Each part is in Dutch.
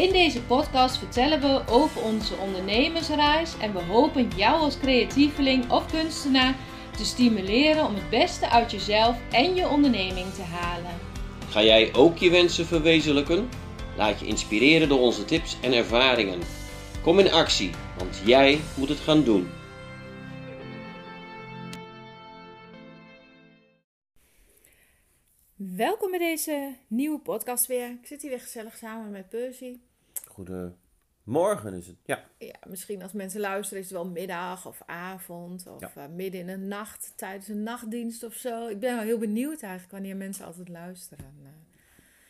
In deze podcast vertellen we over onze ondernemersreis en we hopen jou als creatieveling of kunstenaar te stimuleren om het beste uit jezelf en je onderneming te halen. Ga jij ook je wensen verwezenlijken? Laat je inspireren door onze tips en ervaringen. Kom in actie, want jij moet het gaan doen. Welkom bij deze nieuwe podcast weer. Ik zit hier weer gezellig samen met Percy. Goedemorgen is het. Ja, Ja, misschien als mensen luisteren is het wel middag of avond of Ja. eh, midden in de nacht tijdens een nachtdienst of zo. Ik ben wel heel benieuwd eigenlijk wanneer mensen altijd luisteren.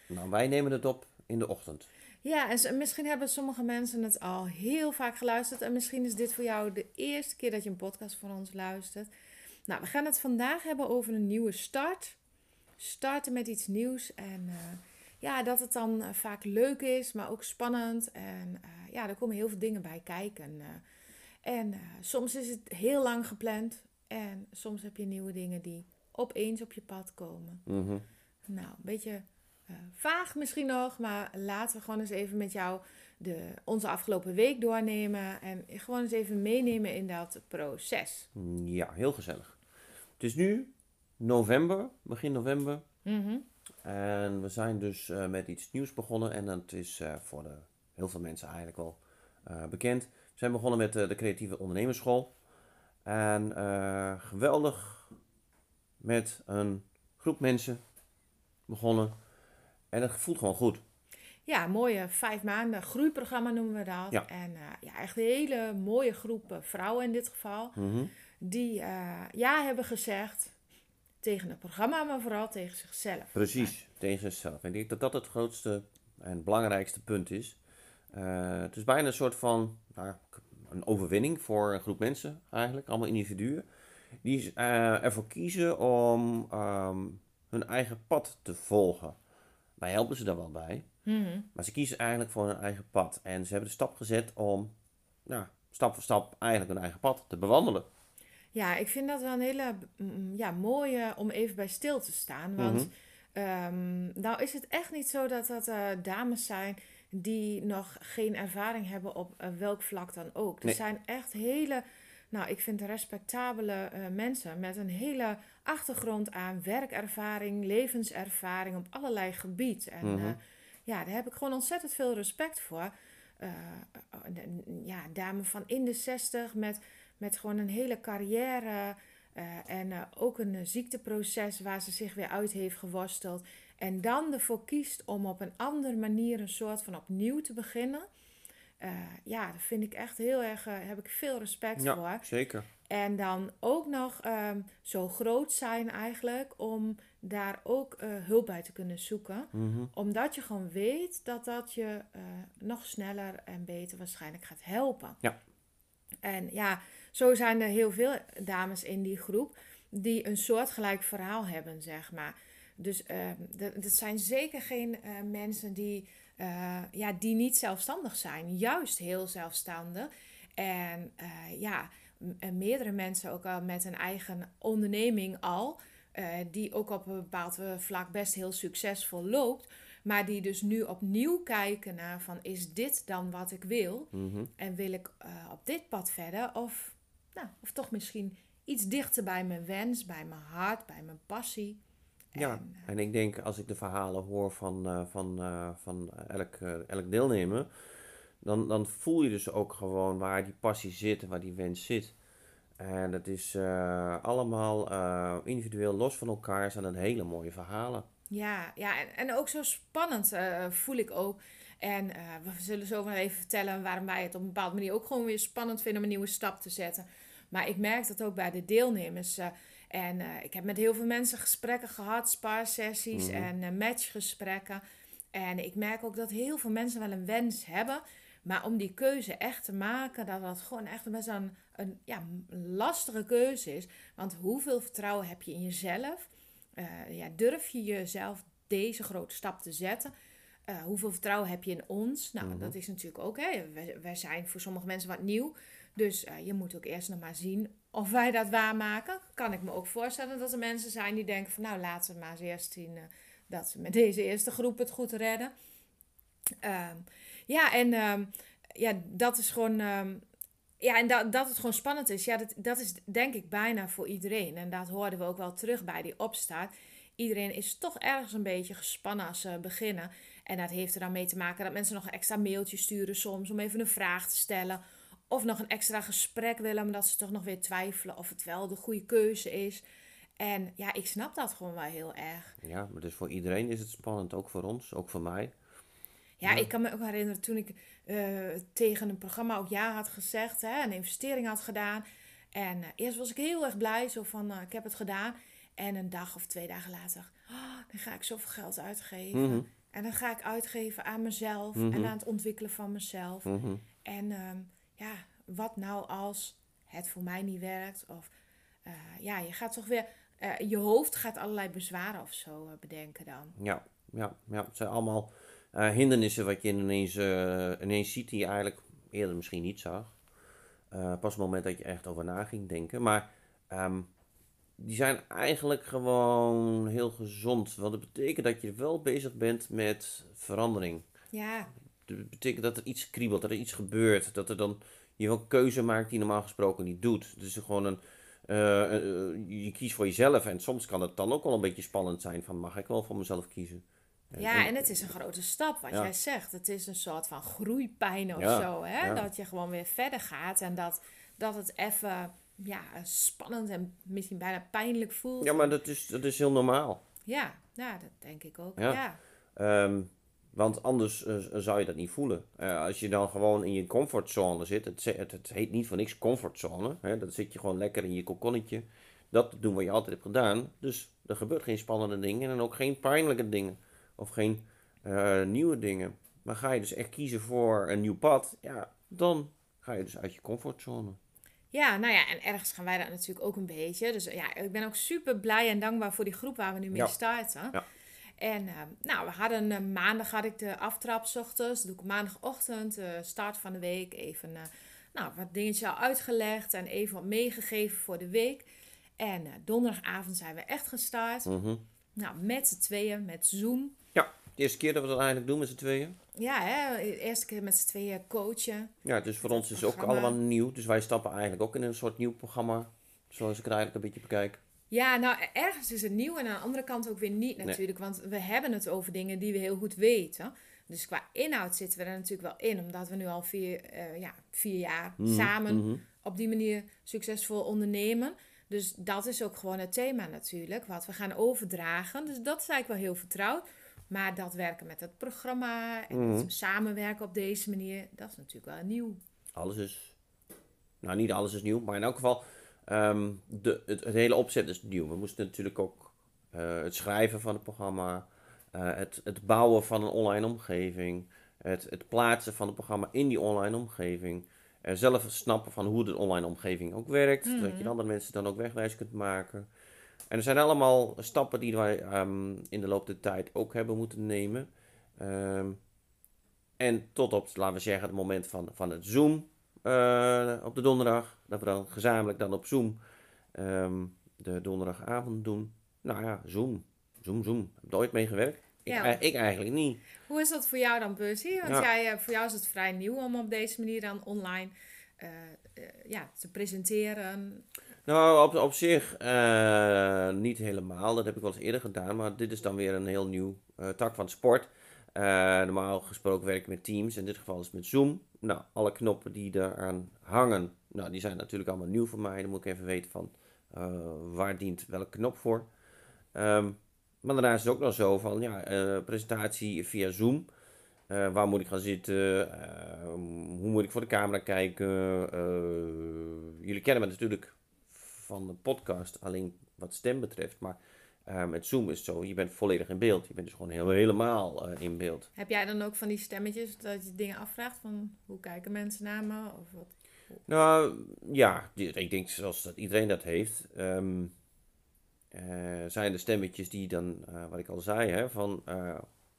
Nou wij nemen het op in de ochtend. Ja, en misschien hebben sommige mensen het al heel vaak geluisterd en misschien is dit voor jou de eerste keer dat je een podcast van ons luistert. Nou, we gaan het vandaag hebben over een nieuwe start. Starten met iets nieuws en eh, ja, dat het dan eh, vaak leuk is, maar ook spannend. En eh, ja, er komen heel veel dingen bij kijken. eh. en soms is het heel lang gepland en soms heb je nieuwe dingen die opeens op je pad komen. Mhm. Nou, een beetje vaag misschien nog, maar laten we gewoon eens even met jou de, onze afgelopen week doornemen en gewoon eens even meenemen in dat proces. Ja, heel gezellig. Het is nu november, begin november. Mhm. En we zijn dus eh, met iets nieuws begonnen. En dat is eh, voor de, heel veel mensen eigenlijk wel eh, bekend. We zijn begonnen met de Creatieve Ondernemersschool. En geweldig met een groep mensen begonnen. En het voelt gewoon goed. Ja, mooie vijf maanden groeiprogramma noemen we dat. Ja. En ja, echt een hele mooie groep vrouwen in dit geval. Mhm. Die ja hebben gezegd tegen het programma, maar vooral tegen zichzelf. Precies, tegen zichzelf. Ik denk dat dat het grootste en belangrijkste punt is. Eh, het is bijna een soort van nou, een overwinning voor een groep mensen eigenlijk, allemaal individuen, die eh, ervoor kiezen om ehm, hun eigen pad te volgen. Wij helpen ze daar wel bij, Mhm. maar ze kiezen eigenlijk voor hun eigen pad. En ze hebben de stap gezet om nou, stap voor stap eigenlijk hun eigen pad te bewandelen. Ja, ik vind dat wel een hele mm, ja, mooie om even bij stil te staan. Want Mhm. ehm, nou is het echt niet zo dat dat eh, dames zijn die nog geen ervaring hebben op eh, welk vlak dan ook. Er Nee. zijn echt hele, nou ik vind respectabele eh, mensen met een hele achtergrond aan werkervaring, levenservaring op allerlei gebieden. En Mhm. ja, daar heb ik gewoon ontzettend veel respect voor. Ja, dame van in de zestig met, met gewoon een hele carrière. eh, en eh, ook een eh, ziekteproces waar ze zich weer uit heeft geworsteld. En dan ervoor kiest om op een andere manier een soort van opnieuw te beginnen. Ja, dat vind ik echt heel erg, heb ik veel respect voor. Ja, zeker. En dan ook nog ehm, zo groot zijn eigenlijk om daar ook hulp bij te kunnen zoeken. Mhm. Omdat je gewoon weet dat dat je nog sneller en beter waarschijnlijk gaat helpen. Ja. En ja, zo zijn er heel veel dames in die groep die een soortgelijk verhaal hebben, zeg maar. Dus ehm, dat dat zijn zeker geen eh, mensen die, eh, ja, die niet zelfstandig zijn. Juist heel zelfstandig. En eh, ja, meerdere mensen ook al met een eigen onderneming al. die ook op een bepaald vlak best heel succesvol loopt. Maar die dus nu opnieuw kijken naar van is dit dan wat ik wil? Mhm. En wil ik op dit pad verder? Of, nou, of toch misschien iets dichter bij mijn wens, bij mijn hart, bij mijn passie. Ja, En, eh, en ik denk als ik de verhalen hoor van, eh, van, eh, van elk, elk deelnemer, dan, dan voel je dus ook gewoon waar die passie zit en waar die wens zit. En dat is allemaal individueel los van elkaar, zijn dat hele mooie verhalen. Ja, ja en, en ook zo spannend voel ik ook. En we zullen zo wel even vertellen waarom wij het op een bepaalde manier ook gewoon weer spannend vinden om een nieuwe stap te zetten. Maar ik merk dat ook bij de deelnemers. eh, en eh, ik heb met heel veel mensen gesprekken gehad, spaarsessies Mhm. en eh, matchgesprekken. En ik merk ook dat heel veel mensen wel een wens hebben, Maar om die keuze echt te maken, dat dat gewoon echt best een, een ja, lastige keuze is. Want hoeveel vertrouwen heb je in jezelf? Uh, ja, durf je jezelf deze grote stap te zetten? Uh, hoeveel vertrouwen heb je in ons? Nou, Mhm. dat is natuurlijk ook, hè. Wij, wij zijn voor sommige mensen wat nieuw. Dus uh, je moet ook eerst nog maar zien of wij dat waarmaken. Kan ik me ook voorstellen dat er mensen zijn die denken van... nou, laten we maar eens eerst zien uh, dat ze met deze eerste groep het goed redden. Um, ja, en um, ja, dat is gewoon... Um, ja, en dat, dat het gewoon spannend is. Ja, dat, dat is denk ik bijna voor iedereen. En dat hoorden we ook wel terug bij die opstart. Iedereen is toch ergens een beetje gespannen als ze beginnen. En dat heeft er dan mee te maken dat mensen nog een extra mailtje sturen soms... om even een vraag te stellen... Of nog een extra gesprek willen, omdat ze toch nog weer twijfelen of het wel de goede keuze is. En ja, ik snap dat gewoon wel heel erg. Ja, maar dus voor iedereen is het spannend, ook voor ons, ook voor mij. Ja, ja. ik kan me ook herinneren toen ik uh, tegen een programma ook ja had gezegd, hè, een investering had gedaan. En uh, eerst was ik heel erg blij, zo van uh, ik heb het gedaan. En een dag of twee dagen later, oh, dan ga ik zoveel geld uitgeven. Mm -hmm. En dan ga ik uitgeven aan mezelf Mhm. mm -hmm. en aan het ontwikkelen van mezelf. Mm -hmm. En um, ja, wat nou als het voor mij niet werkt? Of uh, ja, je gaat toch weer, uh, je hoofd gaat allerlei bezwaren of zo uh, bedenken dan. Ja, ja, ja, het zijn allemaal hindernissen wat je ineens, ineens ziet die je eigenlijk eerder misschien niet zag. Pas op het moment dat je echt over na ging denken. Maar um, die zijn eigenlijk gewoon heel gezond. Want dat betekent dat je wel bezig bent met verandering. Ja. Dat betekent dat er iets kriebelt, dat er iets gebeurt. Dat er dan je wel een keuze maakt die je normaal gesproken niet doet. Dus gewoon een, uh, uh, je kiest voor jezelf. En soms kan het dan ook wel een beetje spannend zijn van mag ik wel voor mezelf kiezen. Ja, en het is een grote stap wat ja. jij zegt. Het is een soort van groeipijn of Ja, zo. Hè? ja. Dat je gewoon weer verder gaat. En dat, dat het even ja, spannend en misschien bijna pijnlijk voelt. Ja, maar dat is, dat is heel normaal. Ja, ja, dat denk ik ook. Ja. Ja. Want anders eh, zou je dat niet voelen. Eh, als je dan gewoon in je comfortzone zit, het, het, het heet niet voor niks comfortzone. Hè? Dan zit je gewoon lekker in je kokonnetje. Dat doen wat je altijd hebt gedaan. Dus er gebeurt geen spannende dingen en ook geen pijnlijke dingen. Of geen eh, nieuwe dingen. Maar ga je dus echt kiezen voor een nieuw pad, ja, dan ga je dus uit je comfortzone. Ja, nou ja, en ergens gaan wij dat natuurlijk ook een beetje. Dus ja, ik ben ook super blij en dankbaar voor die groep waar we nu mee Ja. starten. Ja. En eh, nou, we hadden eh, maandag had ik de aftrap ochtends. Doe ik maandagochtend, eh, start van de week, even eh, nou, wat dingetjes al uitgelegd en even wat meegegeven voor de week. En donderdagavond zijn we echt gestart. Mhm. Nou, met z'n tweeën, met Zoom. Ja, de eerste keer dat we dat eigenlijk doen met z'n tweeën. Ja, hè, de eerste keer met z'n tweeën coachen. Ja, dus voor ons is het ook allemaal nieuw. Dus wij stappen eigenlijk ook in een soort nieuw programma. Zoals ik het eigenlijk een beetje bekijk. Ja, nou, ergens is het nieuw en aan de andere kant ook weer niet Nee. natuurlijk. Want we hebben het over dingen die we heel goed weten. Dus qua inhoud zitten we er natuurlijk wel in. Omdat we nu al vier, eh, ja, vier jaar Mhm, samen mhm. op die manier succesvol ondernemen. Dus dat is ook gewoon het thema natuurlijk. Wat we gaan overdragen. Dus dat is eigenlijk wel heel vertrouwd. Maar dat werken met het programma en Mhm. samenwerken op deze manier, dat is natuurlijk wel nieuw. Alles is. Nou, niet alles is nieuw, maar in elk geval. Ehm, de, het, het hele opzet is nieuw. We moesten natuurlijk ook eh, het schrijven van het programma. eh, het, het bouwen van een online omgeving. Het, het plaatsen van het programma in die online omgeving. eh, zelf snappen van hoe de online omgeving ook werkt. Mhm. Dat je andere mensen dan ook wegwijs kunt maken. En er zijn allemaal stappen die wij ehm, in de loop der tijd ook hebben moeten nemen. Ehm, en tot op, laten we zeggen, het moment van, van het Zoom eh, op de donderdag. Dat we dan gezamenlijk dan op Zoom ehm, de donderdagavond doen. Nou ja, Zoom. Zoom, Zoom. Heb je ooit mee gewerkt? Ik, Ja. ik eigenlijk niet. Hoe is dat voor jou dan, Percy? Want Ja. jij, eh, voor jou is het vrij nieuw om op deze manier dan online eh, ja, te presenteren. Nou, op, op zich niet helemaal. Dat heb ik wel eens eerder gedaan. Maar dit is dan weer een heel nieuw tak van sport. Eh, normaal gesproken werk ik met Teams. In dit geval is met Zoom. Nou, alle knoppen die eraan hangen, nou, die zijn natuurlijk allemaal nieuw voor mij. Dan moet ik even weten van eh, waar dient welke knop voor. Ehm, maar daarnaast is het ook nog zo van, ja, eh, presentatie via Zoom. Waar moet ik gaan zitten? Eh, hoe moet ik voor de camera kijken? Jullie kennen me natuurlijk van de podcast, alleen wat stem betreft. Maar Met Zoom is het zo, je bent volledig in beeld. Je bent dus gewoon heel, helemaal uh, in beeld. Heb jij dan ook van die stemmetjes dat je dingen afvraagt van hoe kijken mensen naar me? Of wat? Nou ja, ik denk zoals dat iedereen dat heeft. Um, zijn de stemmetjes die dan, wat ik al zei, hè, van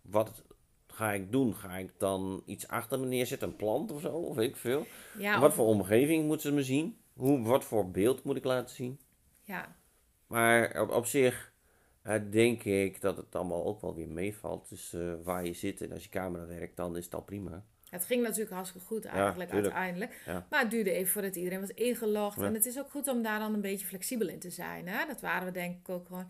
wat ga ik doen? Ga ik dan iets achter me neerzetten, een plant of zo, of weet ik veel? Ja, wat voor omgeving moeten ze me zien? Hoe, wat voor beeld moet ik laten zien? Ja. Maar op, op zich denk ik dat het allemaal ook wel weer meevalt. Dus uh, waar je zit en als je camera werkt, dan is het al prima. Het ging natuurlijk hartstikke goed eigenlijk uiteindelijk. Maar het duurde even voordat iedereen was ingelogd. En het is ook goed om daar dan een beetje flexibel in te zijn. Hè? Dat waren we denk ik ook gewoon...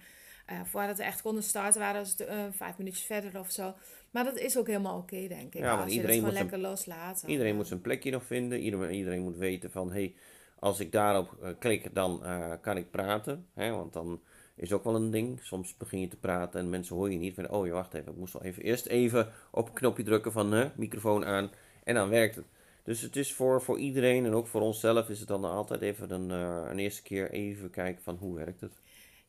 Uh, voordat we echt konden starten, waren het uh, vijf minuutjes verder of zo. Maar dat is ook helemaal oké, denk ik. Ja, als iedereen je het gewoon lekker loslaten. Iedereen moet zijn plekje nog vinden. Iedereen, iedereen moet weten van... Hey, als ik daarop uh, klik, dan kan ik praten. Hè? Want dan is ook wel een ding. Soms begin je te praten en mensen hoor je niet. Van, oh, je wacht even, ik moest wel even eerst even op een knopje drukken van microfoon aan. En dan werkt het. Dus het is voor, voor iedereen en ook voor onszelf is het dan altijd even een, een eerste keer even kijken van hoe werkt het.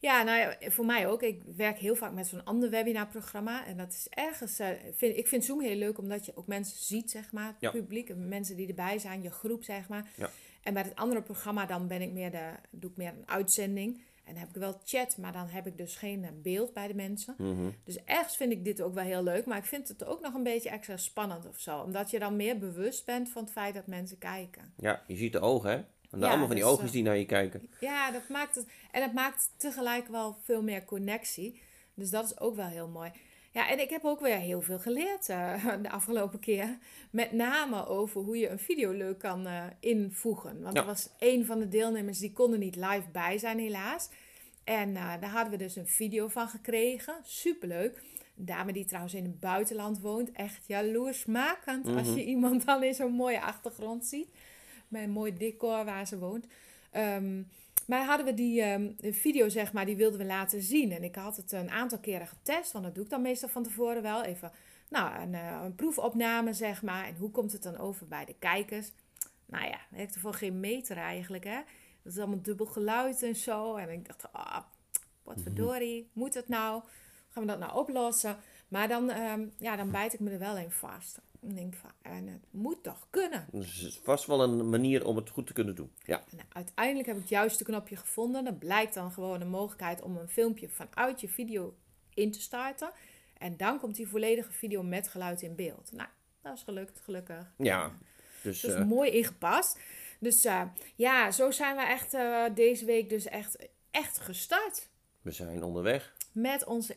Ja, nou ja, voor mij ook. Ik werk heel vaak met zo'n ander webinarprogramma. En dat is ergens. Uh, vind, ik vind Zoom heel leuk omdat je ook mensen ziet, zeg maar. Het publiek, mensen die erbij zijn, je groep, zeg maar. Ja. En bij het andere programma dan ben ik meer de, doe ik meer een uitzending. En dan heb ik wel chat, maar dan heb ik dus geen eh, beeld bij de mensen. Mhm. Dus ergens vind ik dit ook wel heel leuk. Maar ik vind het ook nog een beetje extra spannend of zo. Omdat je dan meer bewust bent van het feit dat mensen kijken. Ja, je ziet de ogen, hè? En ja, allemaal van die dus, ogen die naar je kijken. Ja, dat maakt het. En het maakt tegelijk wel veel meer connectie. Dus dat is ook wel heel mooi. Ja, en ik heb ook weer heel veel geleerd uh, de afgelopen keer. Met name over hoe je een video leuk kan uh, invoegen. Want er was een van de deelnemers die konden niet live bij zijn, helaas. En uh, daar hadden we dus een video van gekregen. Superleuk. Een dame die trouwens in het buitenland woont. Echt jaloersmakend als mhm. je iemand dan in zo'n mooie achtergrond ziet met een mooi decor waar ze woont. Um, maar hadden we die um, video, zeg maar, die wilden we laten zien. En ik had het een aantal keren getest, want dat doe ik dan meestal van tevoren wel. Even, nou, een, uh, een proefopname, zeg maar. En hoe komt het dan over bij de kijkers? Nou ja, ik heeft ervoor geen meter eigenlijk, hè. Dat is allemaal dubbel geluid en zo. En ik dacht, ah, oh, wat mhm. verdorie, moet het nou? Gaan we dat nou oplossen? Maar dan, um, ja, dan bijt ik me er wel in vast. Ik denk van, en het moet toch kunnen. Dus het is vast wel een manier om het goed te kunnen doen. Ja. Nou, uiteindelijk heb ik het juiste knopje gevonden. Dat blijkt dan gewoon een mogelijkheid om een filmpje vanuit je video in te starten. En dan komt die volledige video met geluid in beeld. Nou, dat is gelukt, gelukkig. Ja. Dus, dus uh... mooi ingepast. Dus uh, ja, zo zijn we echt uh, deze week dus echt, echt gestart. We zijn onderweg. Met onze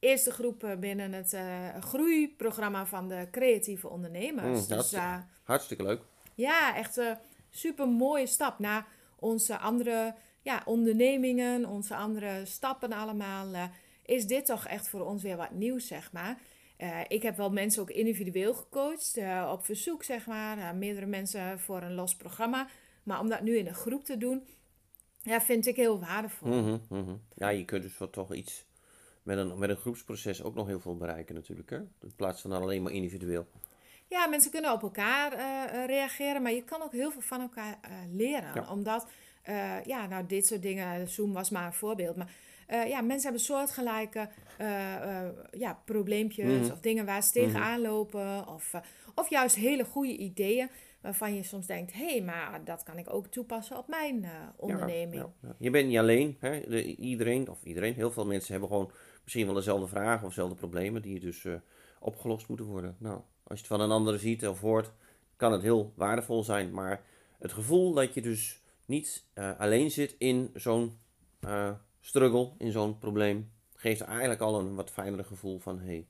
eerste groep binnen het uh, groeiprogramma van de creatieve ondernemers. Mm, dus, uh, hartstikke leuk. Ja, echt een super mooie stap naar onze andere ja, ondernemingen, onze andere stappen allemaal. Uh, is dit toch echt voor ons weer wat nieuws, zeg maar. ik heb wel mensen ook individueel gecoacht, op verzoek, zeg maar. meerdere mensen voor een los programma. Maar om dat nu in een groep te doen, ja, vind ik heel waardevol. Mm -hmm, Ja, je kunt dus wel toch iets met een, met een groepsproces ook nog heel veel bereiken natuurlijk. Hè? In plaats van alleen maar individueel. Ja, mensen kunnen op elkaar uh, reageren, maar je kan ook heel veel van elkaar uh, leren. Omdat, ja, nou dit soort dingen, Zoom was maar een voorbeeld. Maar ja, mensen hebben soortgelijke ja, probleempjes mhm. of dingen waar ze tegenaan mhm. lopen. Of, of juist hele goede ideeën waarvan je soms denkt: hé, hey, maar dat kan ik ook toepassen op mijn onderneming. Ja, ja, je bent niet alleen. Hè? iedereen, of iedereen, heel veel mensen hebben gewoon misschien wel dezelfde vragen of dezelfde problemen die dus uh, opgelost moeten worden. Nou, als je het van een andere ziet of hoort, kan het heel waardevol zijn. Maar het gevoel dat je dus niet uh, alleen zit in zo'n uh, struggle, in zo'n probleem, geeft eigenlijk al een wat fijnere gevoel van hé, hey,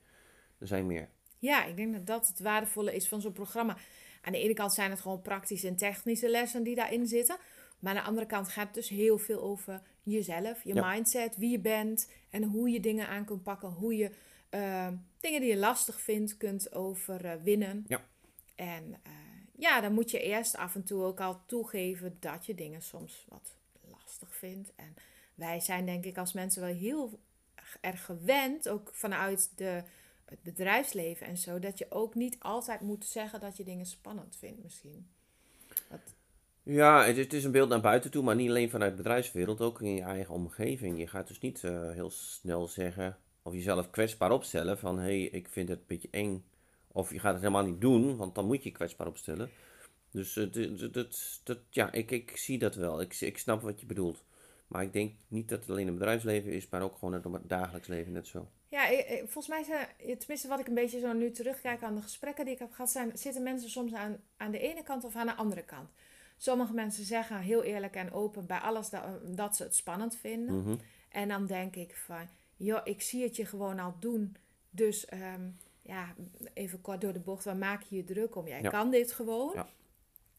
er zijn meer. Ja, ik denk dat dat het waardevolle is van zo'n programma. Aan de ene kant zijn het gewoon praktische en technische lessen die daarin zitten. Maar aan de andere kant gaat het dus heel veel over jezelf, je mindset, wie je bent en hoe je dingen aan kunt pakken, hoe je uh, dingen die je lastig vindt kunt overwinnen. Ja. En uh, ja, dan moet je eerst af en toe ook al toegeven dat je dingen soms wat lastig vindt. En wij zijn denk ik als mensen wel heel erg gewend, ook vanuit de, het bedrijfsleven en zo, dat je ook niet altijd moet zeggen dat je dingen spannend vindt misschien. Dat, Ja, het, het is een beeld naar buiten toe, maar niet alleen vanuit de bedrijfswereld, ook in je eigen omgeving. Je gaat dus niet eh, heel snel zeggen of jezelf kwetsbaar opstellen van hé, hey, ik vind het een beetje eng. Of je gaat het helemaal niet doen, want dan moet je kwetsbaar opstellen. Dus uh, dat, dat, ja, ik, ik zie dat wel. Ik, ik snap wat je bedoelt. Maar ik denk niet dat het alleen een bedrijfsleven is, maar ook gewoon het dagelijks leven net zo. Ja, volgens mij tenminste wat ik een beetje zo nu terugkijk aan de gesprekken die ik heb gehad, zijn, zitten mensen soms aan, aan de ene kant of aan de andere kant. Sommige mensen zeggen heel eerlijk en open bij alles dat, dat ze het spannend vinden. Mhm. En dan denk ik van, joh, ik zie het je gewoon al doen. Dus ehm, ja, even kort door de bocht, waar maak je je druk om? Jij kan dit gewoon. Ja.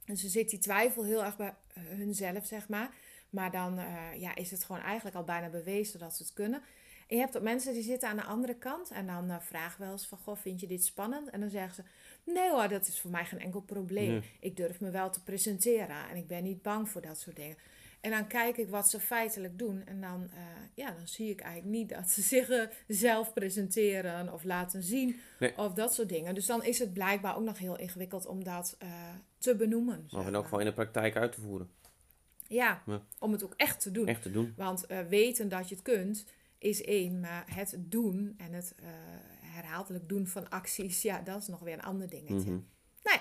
En ze zit die twijfel heel erg bij hunzelf, zeg maar. Maar dan uh, ja, is het gewoon eigenlijk al bijna bewezen dat ze het kunnen. En je hebt ook mensen die zitten aan de andere kant. En dan uh, vraag wel eens van, goh, vind je dit spannend? En dan zeggen ze, nee hoor, dat is voor mij geen enkel probleem. Ik durf me wel te presenteren. En ik ben niet bang voor dat soort dingen. En dan kijk ik wat ze feitelijk doen. En dan, uh, ja, dan zie ik eigenlijk niet dat ze zichzelf presenteren of laten zien. Of dat soort dingen. Dus dan is het blijkbaar ook nog heel ingewikkeld om dat uh, te benoemen. Of in elk geval in de praktijk uit te voeren. Ja, om het ook echt te doen. Echt te doen. Want uh, weten dat je het kunt is één, maar het doen en het herhaaldelijk doen van acties, ja, dat is nog weer een ander dingetje. Mm Nee,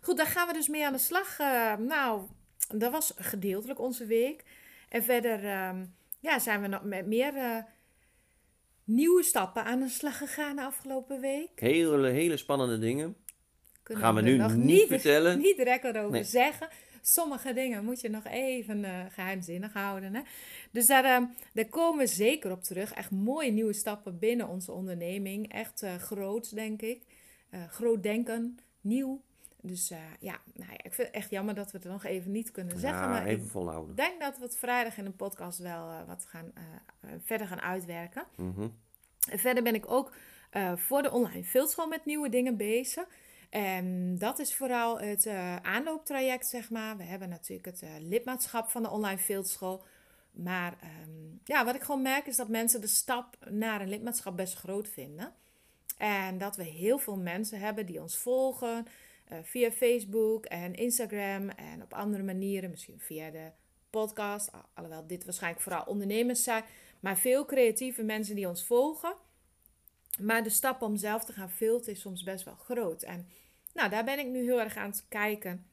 goed, daar gaan we dus mee aan de slag. nou, dat was gedeeltelijk onze week. En verder ehm, ja, zijn we nog met meer uh, nieuwe stappen aan de slag gegaan de afgelopen week. Hele, hele spannende dingen. Kunnen gaan we, nu nog niet vertellen. Niet direct erover zeggen. Sommige dingen moet je nog even uh, geheimzinnig houden. Hè? Dus daar, uh, daar komen we zeker op terug. Echt mooie nieuwe stappen binnen onze onderneming. Echt uh, groot, denk ik. groot denken, nieuw. Dus ja, nou ja, ik vind het echt jammer dat we het nog even niet kunnen zeggen. Ja, maar even volhouden. Ik denk dat we het vrijdag in een podcast wel wat gaan, verder gaan uitwerken. Mm -hmm. En verder ben ik ook voor de online fieldschool met nieuwe dingen bezig. En dat is vooral het aanlooptraject, zeg maar. We hebben natuurlijk het lidmaatschap van de online fieldschool. Maar um, ja, wat ik gewoon merk is dat mensen de stap naar een lidmaatschap best groot vinden. En dat we heel veel mensen hebben die ons volgen uh, via Facebook en Instagram en op andere manieren, misschien via de podcast. Alhoewel dit waarschijnlijk vooral ondernemers zijn, maar veel creatieve mensen die ons volgen. Maar de stap om zelf te gaan filteren is soms best wel groot. En nou, daar ben ik nu heel erg aan het kijken.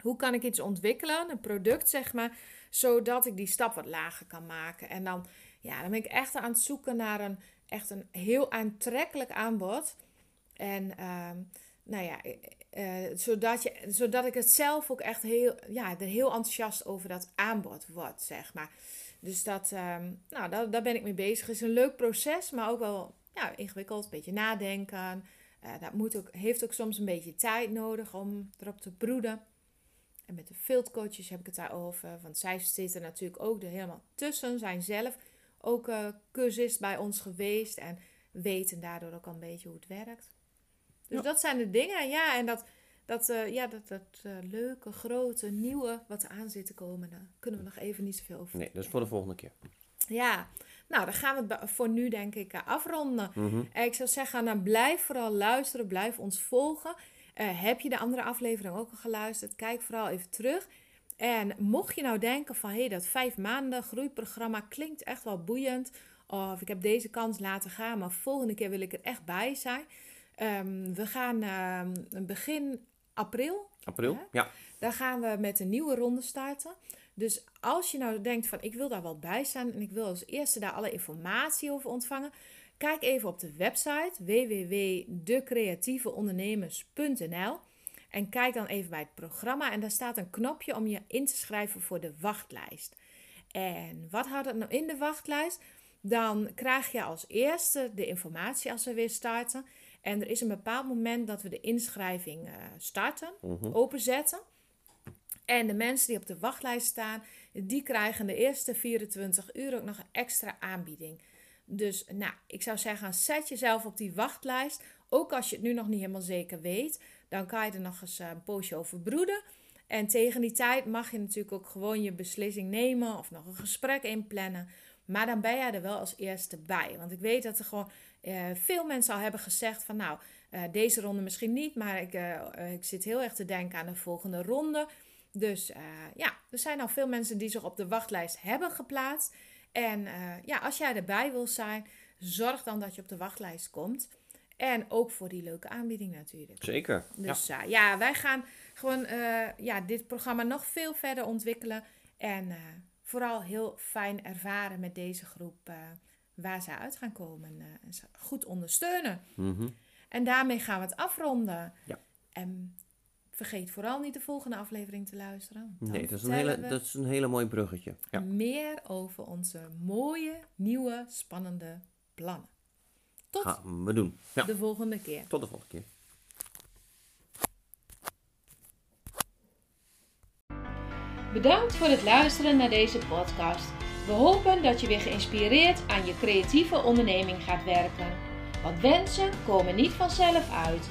Hoe kan ik iets ontwikkelen, een product zeg maar, zodat ik die stap wat lager kan maken. En dan, ja, dan ben ik echt aan het zoeken naar een echt een heel aantrekkelijk aanbod. En uh, nou ja, uh, zodat, je, zodat ik het zelf ook echt heel, ja, er heel enthousiast over dat aanbod word, zeg maar. Dus dat, um, nou, daar, daar ben ik mee bezig. Het is een leuk proces, maar ook wel ja, ingewikkeld. Een beetje nadenken. Uh, dat moet ook, heeft ook soms een beetje tijd nodig om erop te broeden. En met de fieldcoaches heb ik het daarover. Want zij zitten natuurlijk ook er helemaal tussen. Zijn zelf ook uh, cursist bij ons geweest. En weten daardoor ook al een beetje hoe het werkt. Dus dat zijn de dingen. Ja, en dat, dat, uh, ja, dat, dat uh, leuke, grote, nieuwe wat er aan zit te komen, daar kunnen we nog even niet zoveel over Nee, dat is voor de volgende keer. Ja, nou, dan gaan we het voor nu denk ik uh, afronden. Mm -hmm. ik zou zeggen, nou, blijf vooral luisteren, blijf ons volgen. heb je de andere aflevering ook al geluisterd? Kijk vooral even terug. En mocht je nou denken van, hé, hey, dat vijf maanden groeiprogramma klinkt echt wel boeiend. Of ik heb deze kans laten gaan, maar volgende keer wil ik er echt bij zijn. Um, we gaan um, begin april. April, hè? ja. Dan gaan we met een nieuwe ronde starten. Dus als je nou denkt van ik wil daar wel bij zijn en ik wil als eerste daar alle informatie over ontvangen, kijk even op de website www.decreatieveondernemers.nl en kijk dan even bij het programma en daar staat een knopje om je in te schrijven voor de wachtlijst. En wat houdt het nou in de wachtlijst? Dan krijg je als eerste de informatie als we weer starten. En er is een bepaald moment dat we de inschrijving uh, starten, Mhm. openzetten. En de mensen die op de wachtlijst staan, die krijgen de eerste 24 uur ook nog een extra aanbieding. Dus nou, ik zou zeggen, zet jezelf op die wachtlijst. Ook als je het nu nog niet helemaal zeker weet, dan kan je er nog eens eh, een poosje over broeden. En tegen die tijd mag je natuurlijk ook gewoon je beslissing nemen of nog een gesprek inplannen. Maar dan ben jij er wel als eerste bij. Want ik weet dat er gewoon uh, veel mensen al hebben gezegd van nou, Eh, deze ronde misschien niet, maar ik, eh, ik zit heel erg te denken aan de volgende ronde. Dus eh, ja, er zijn al veel mensen die zich op de wachtlijst hebben geplaatst. En eh, ja, als jij erbij wil zijn, zorg dan dat je op de wachtlijst komt. En ook voor die leuke aanbieding natuurlijk. Zeker. Dus ja, ja wij gaan gewoon eh, ja, dit programma nog veel verder ontwikkelen. En eh, vooral heel fijn ervaren met deze groep eh, waar ze uit gaan komen. eh, en ze goed ondersteunen. Mhm. En daarmee gaan we het afronden. Ja. En vergeet vooral niet de volgende aflevering te luisteren. dan Nee, dat is, een hele, dat is een hele mooi bruggetje. Ja. meer over onze mooie, nieuwe, spannende plannen. Tot Gaan we doen. Ja. de volgende keer. Tot de volgende keer. Bedankt voor het luisteren naar deze podcast. We hopen dat je weer geïnspireerd aan je creatieve onderneming gaat werken. Want wensen komen niet vanzelf uit.